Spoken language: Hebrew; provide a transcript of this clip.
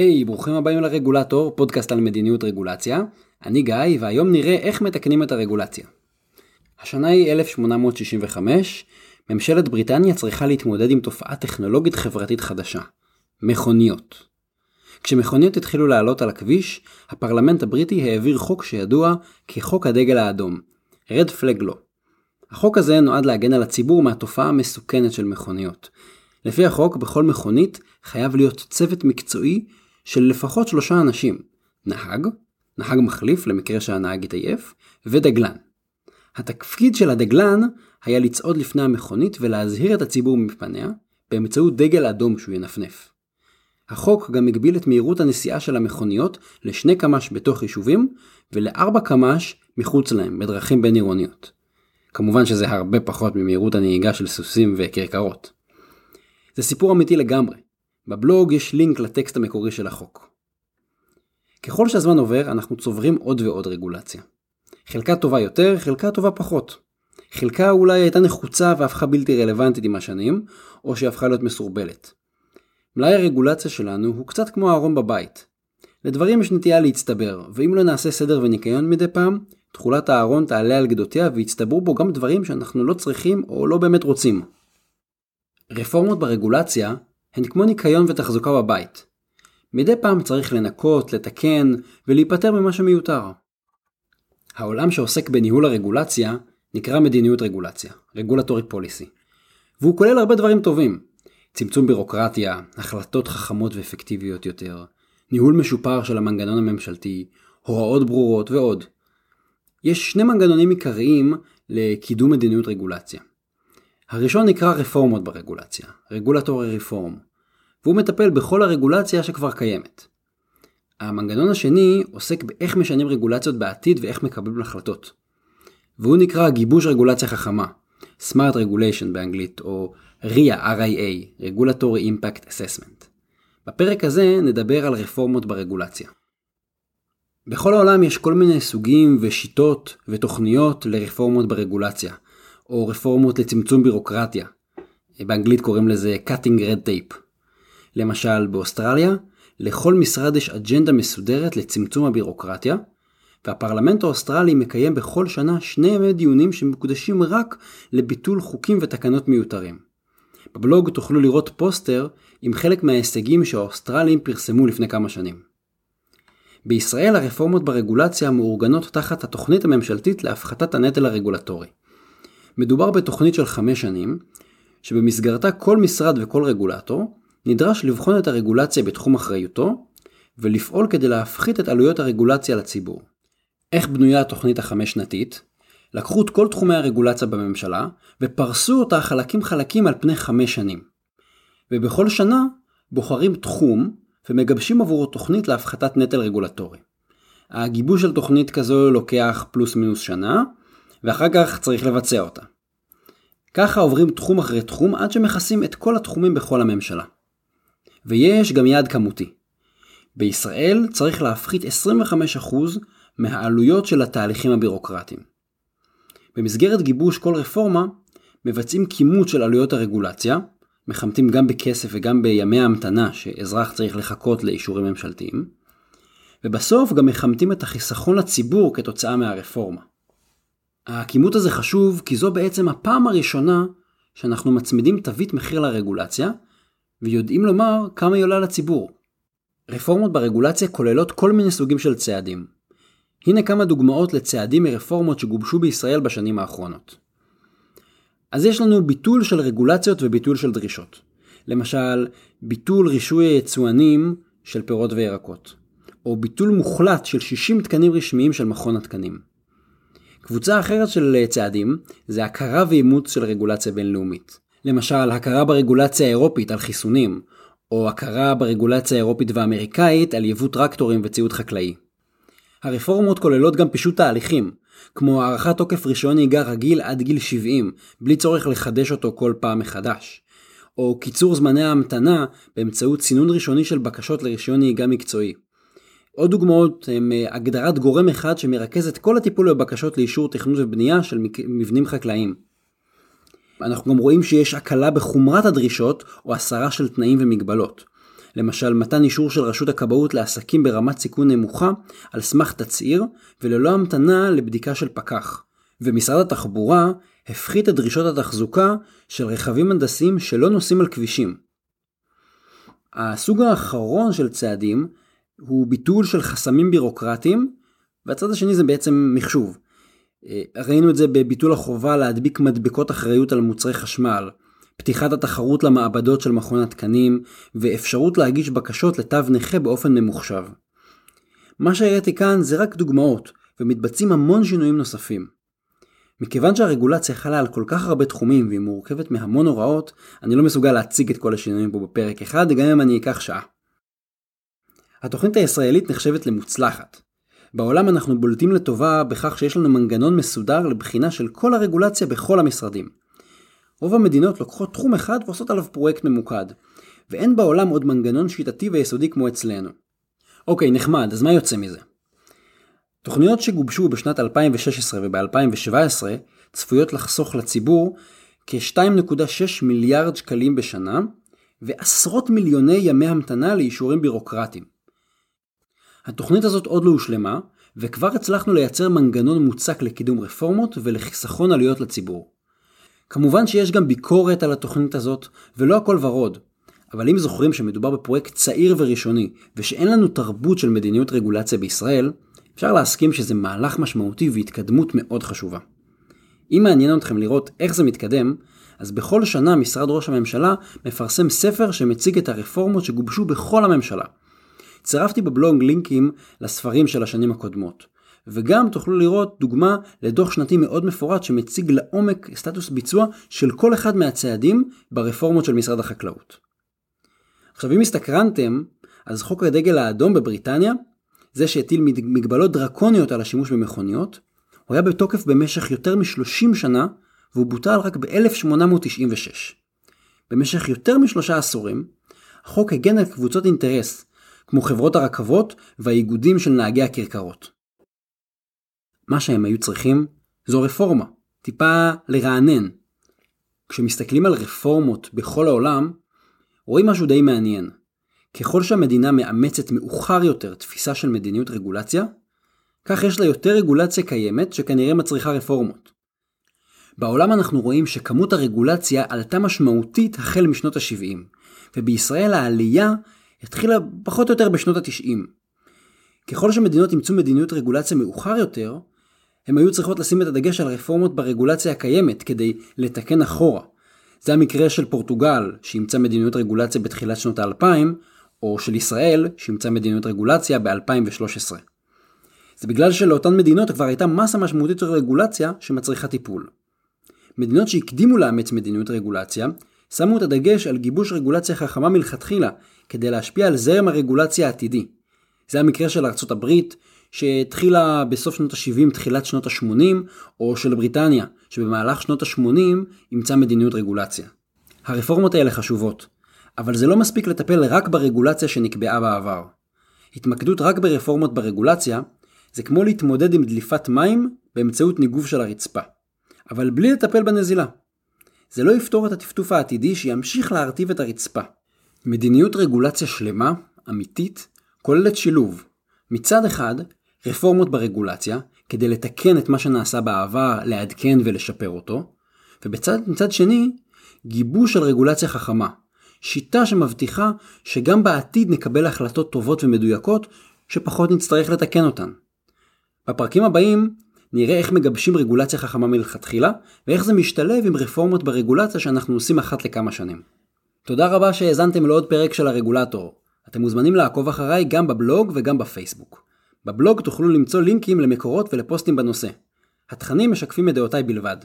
היי, hey, ברוכים הבאים לרגולטור, פודקאסט על מדיניות רגולציה. אני גיא, והיום נראה איך מתקנים את הרגולציה. השנה היא 1865, ממשלת בריטניה צריכה להתמודד עם תופעה טכנולוגית חברתית חדשה, מכוניות. כשמכוניות התחילו לעלות על הכביש, הפרלמנט הבריטי העביר חוק שידוע כחוק הדגל האדום, Red Flag Law. החוק הזה נועד להגן על הציבור מהתופעה המסוכנת של מכוניות. לפי החוק, בכל מכונית חייב להיות צוות מקצועי של לפחות שלושה אנשים, נהג, נהג מחליף למקרה שהנהג יתעייף, ודגלן. התפקיד של הדגלן היה לצעוד לפני המכונית ולהזהיר את הציבור מפניה באמצעות דגל אדום שהוא ינפנף. החוק גם הגביל את מהירות הנסיעה של המכוניות לשני קמ"ש בתוך יישובים ולארבע קמ"ש מחוץ להם בדרכים בין עירוניות. כמובן שזה הרבה פחות ממהירות הנהיגה של סוסים וכרכרות. זה סיפור אמיתי לגמרי. בבלוג יש לינק לטקסט המקורי של החוק. ככל שהזמן עובר אנחנו צוברים עוד ועוד רגולציה. חלקה טובה יותר, חלקה טובה פחות. חלקה אולי הייתה נחוצה והפכה בלתי רלוונטית עם השנים, או שהפכה להיות מסורבלת. מלאי הרגולציה שלנו הוא קצת כמו הארון בבית. לדברים יש נטייה להצטבר, ואם לא נעשה סדר וניקיון מדי פעם, תכולת הארון תעלה על גדותיה ויצטברו בו גם דברים שאנחנו לא צריכים או לא באמת רוצים. רפורמות ברגולציה הן כמו ניקיון ותחזוקה בבית. מדי פעם צריך לנקות, לתקן ולהיפטר ממה שמיותר. העולם שעוסק בניהול הרגולציה נקרא מדיניות רגולציה, רגולטורי פוליסי. והוא כולל הרבה דברים טובים. צמצום בירוקרטיה, החלטות חכמות ואפקטיביות יותר, ניהול משופר של המנגנון הממשלתי, הוראות ברורות ועוד. יש שני מנגנונים עיקריים לקידום מדיניות רגולציה. הראשון נקרא רפורמות ברגולציה, רגולטורי רפורם, והוא מטפל בכל הרגולציה שכבר קיימת. המנגנון השני עוסק באיך משנים רגולציות בעתיד ואיך מקבלים החלטות. והוא נקרא גיבוש רגולציה חכמה, Smart Regulation באנגלית, או RIA, RIA, Regulatory Impact Assessment. בפרק הזה נדבר על רפורמות ברגולציה. בכל העולם יש כל מיני סוגים ושיטות ותוכניות לרפורמות ברגולציה, או רפורמות לצמצום בירוקרטיה. באנגלית קוראים לזה cutting red tape. למשל באוסטרליה, לכל משרד יש אג'נדה מסודרת לצמצום הבירוקרטיה, והפרלמנט האוסטרלי מקיים בכל שנה שני ימי דיונים שמקודשים רק לביטול חוקים ותקנות מיותרים. בבלוג תוכלו לראות פוסטר עם חלק מההישגים שהאוסטרלים פרסמו לפני כמה שנים. בישראל הרפורמות ברגולציה מאורגנות תחת התוכנית הממשלתית להפחתת הנטל הרגולטורי. מדובר בתוכנית של חמש שנים, שבמסגרתה כל משרד וכל רגולטור נדרש לבחון את הרגולציה בתחום אחריותו, ולפעול כדי להפחית את עלויות הרגולציה לציבור. איך בנויה התוכנית החמש שנתית? לקחו את כל תחומי הרגולציה בממשלה, ופרסו אותה חלקים חלקים על פני חמש שנים. ובכל שנה בוחרים תחום, ומגבשים עבורו תוכנית להפחתת נטל רגולטורי. הגיבוש של תוכנית כזו לוקח פלוס מינוס שנה, ואחר כך צריך לבצע אותה. ככה עוברים תחום אחרי תחום עד שמכסים את כל התחומים בכל הממשלה. ויש גם יעד כמותי. בישראל צריך להפחית 25% מהעלויות של התהליכים הבירוקרטיים. במסגרת גיבוש כל רפורמה, מבצעים כימות של עלויות הרגולציה, מחמתים גם בכסף וגם בימי ההמתנה שאזרח צריך לחכות לאישורים ממשלתיים, ובסוף גם מחמתים את החיסכון לציבור כתוצאה מהרפורמה. הכימות הזה חשוב כי זו בעצם הפעם הראשונה שאנחנו מצמידים תווית מחיר לרגולציה, ויודעים לומר כמה היא עולה לציבור. רפורמות ברגולציה כוללות כל מיני סוגים של צעדים. הנה כמה דוגמאות לצעדים מרפורמות שגובשו בישראל בשנים האחרונות. אז יש לנו ביטול של רגולציות וביטול של דרישות. למשל, ביטול רישוי היצואנים של פירות וירקות, או ביטול מוחלט של 60 תקנים רשמיים של מכון התקנים. קבוצה אחרת של צעדים זה הכרה ואימוץ של רגולציה בינלאומית. למשל, הכרה ברגולציה האירופית על חיסונים, או הכרה ברגולציה האירופית והאמריקאית על יבוא טרקטורים וציוד חקלאי. הרפורמות כוללות גם פישוט תהליכים, כמו הארכת תוקף רישיון נהיגה רגיל עד גיל 70, בלי צורך לחדש אותו כל פעם מחדש. או קיצור זמני ההמתנה באמצעות צינון ראשוני של בקשות לרישיון נהיגה מקצועי. עוד דוגמאות הם אה, הגדרת גורם אחד שמרכז את כל הטיפול בבקשות לאישור תכנון ובנייה של מבנים חקלאיים. אנחנו גם רואים שיש הקלה בחומרת הדרישות או הסרה של תנאים ומגבלות. למשל מתן אישור של רשות הכבאות לעסקים ברמת סיכון נמוכה על סמך תצהיר וללא המתנה לבדיקה של פקח. ומשרד התחבורה הפחית את דרישות התחזוקה של רכבים הנדסיים שלא נוסעים על כבישים. הסוג האחרון של צעדים הוא ביטול של חסמים בירוקרטיים, והצד השני זה בעצם מחשוב. אה, ראינו את זה בביטול החובה להדביק מדבקות אחריות על מוצרי חשמל, פתיחת התחרות למעבדות של מכון התקנים, ואפשרות להגיש בקשות לתו נכה באופן ממוחשב. מה שהראיתי כאן זה רק דוגמאות, ומתבצעים המון שינויים נוספים. מכיוון שהרגולציה חלה על כל כך הרבה תחומים והיא מורכבת מהמון הוראות, אני לא מסוגל להציג את כל השינויים פה בפרק אחד, גם אם אני אקח שעה. התוכנית הישראלית נחשבת למוצלחת. בעולם אנחנו בולטים לטובה בכך שיש לנו מנגנון מסודר לבחינה של כל הרגולציה בכל המשרדים. רוב המדינות לוקחות תחום אחד ועושות עליו פרויקט ממוקד, ואין בעולם עוד מנגנון שיטתי ויסודי כמו אצלנו. אוקיי, נחמד, אז מה יוצא מזה? תוכניות שגובשו בשנת 2016 וב-2017 צפויות לחסוך לציבור כ-2.6 מיליארד שקלים בשנה ועשרות מיליוני ימי המתנה לאישורים בירוקרטיים. התוכנית הזאת עוד לא הושלמה, וכבר הצלחנו לייצר מנגנון מוצק לקידום רפורמות ולחיסכון עלויות לציבור. כמובן שיש גם ביקורת על התוכנית הזאת, ולא הכל ורוד. אבל אם זוכרים שמדובר בפרויקט צעיר וראשוני, ושאין לנו תרבות של מדיניות רגולציה בישראל, אפשר להסכים שזה מהלך משמעותי והתקדמות מאוד חשובה. אם מעניין אתכם לראות איך זה מתקדם, אז בכל שנה משרד ראש הממשלה מפרסם ספר שמציג את הרפורמות שגובשו בכל הממשלה. צירפתי בבלוג לינקים לספרים של השנים הקודמות. וגם תוכלו לראות דוגמה לדוח שנתי מאוד מפורט שמציג לעומק סטטוס ביצוע של כל אחד מהצעדים ברפורמות של משרד החקלאות. עכשיו אם הסתקרנתם, אז חוק הדגל האדום בבריטניה זה שהטיל מגבלות דרקוניות על השימוש במכוניות, הוא היה בתוקף במשך יותר מ-30 שנה, והוא בוטל רק ב-1896. במשך יותר משלושה עשורים, החוק הגן על קבוצות אינטרס, כמו חברות הרכבות והאיגודים של נהגי הכרכרות. מה שהם היו צריכים זו רפורמה, טיפה לרענן. כשמסתכלים על רפורמות בכל העולם, רואים משהו די מעניין. ככל שהמדינה מאמצת מאוחר יותר תפיסה של מדיניות רגולציה, כך יש לה יותר רגולציה קיימת שכנראה מצריכה רפורמות. בעולם אנחנו רואים שכמות הרגולציה עלתה משמעותית החל משנות ה-70, ובישראל העלייה התחילה פחות או יותר בשנות ה-90. ככל שמדינות אימצו מדיניות רגולציה מאוחר יותר, הן היו צריכות לשים את הדגש על רפורמות ברגולציה הקיימת כדי לתקן אחורה. זה המקרה של פורטוגל, שאימצה מדיניות רגולציה בתחילת שנות האלפיים, או של ישראל, שאימצה מדיניות רגולציה ב-2013. זה בגלל שלאותן מדינות כבר הייתה מסה משמעותית של רגולציה שמצריכה טיפול. מדינות שהקדימו לאמץ מדיניות רגולציה, שמו את הדגש על גיבוש רגולציה חכמה מלכתחילה, כדי להשפיע על זרם הרגולציה העתידי. זה המקרה של ארצות הברית, שהתחילה בסוף שנות ה-70, תחילת שנות ה-80, או של בריטניה, שבמהלך שנות ה-80 אימצה מדיניות רגולציה. הרפורמות האלה חשובות, אבל זה לא מספיק לטפל רק ברגולציה שנקבעה בעבר. התמקדות רק ברפורמות ברגולציה, זה כמו להתמודד עם דליפת מים באמצעות ניגוב של הרצפה. אבל בלי לטפל בנזילה. זה לא יפתור את הטפטוף העתידי שימשיך להרטיב את הרצפה. מדיניות רגולציה שלמה, אמיתית, כוללת שילוב. מצד אחד, רפורמות ברגולציה, כדי לתקן את מה שנעשה בעבר, לעדכן ולשפר אותו, ובצד שני, גיבוש של רגולציה חכמה, שיטה שמבטיחה שגם בעתיד נקבל החלטות טובות ומדויקות שפחות נצטרך לתקן אותן. בפרקים הבאים נראה איך מגבשים רגולציה חכמה מלכתחילה, ואיך זה משתלב עם רפורמות ברגולציה שאנחנו עושים אחת לכמה שנים. תודה רבה שהאזנתם לעוד פרק של הרגולטור. אתם מוזמנים לעקוב אחריי גם בבלוג וגם בפייסבוק. בבלוג תוכלו למצוא לינקים למקורות ולפוסטים בנושא. התכנים משקפים את דעותיי בלבד.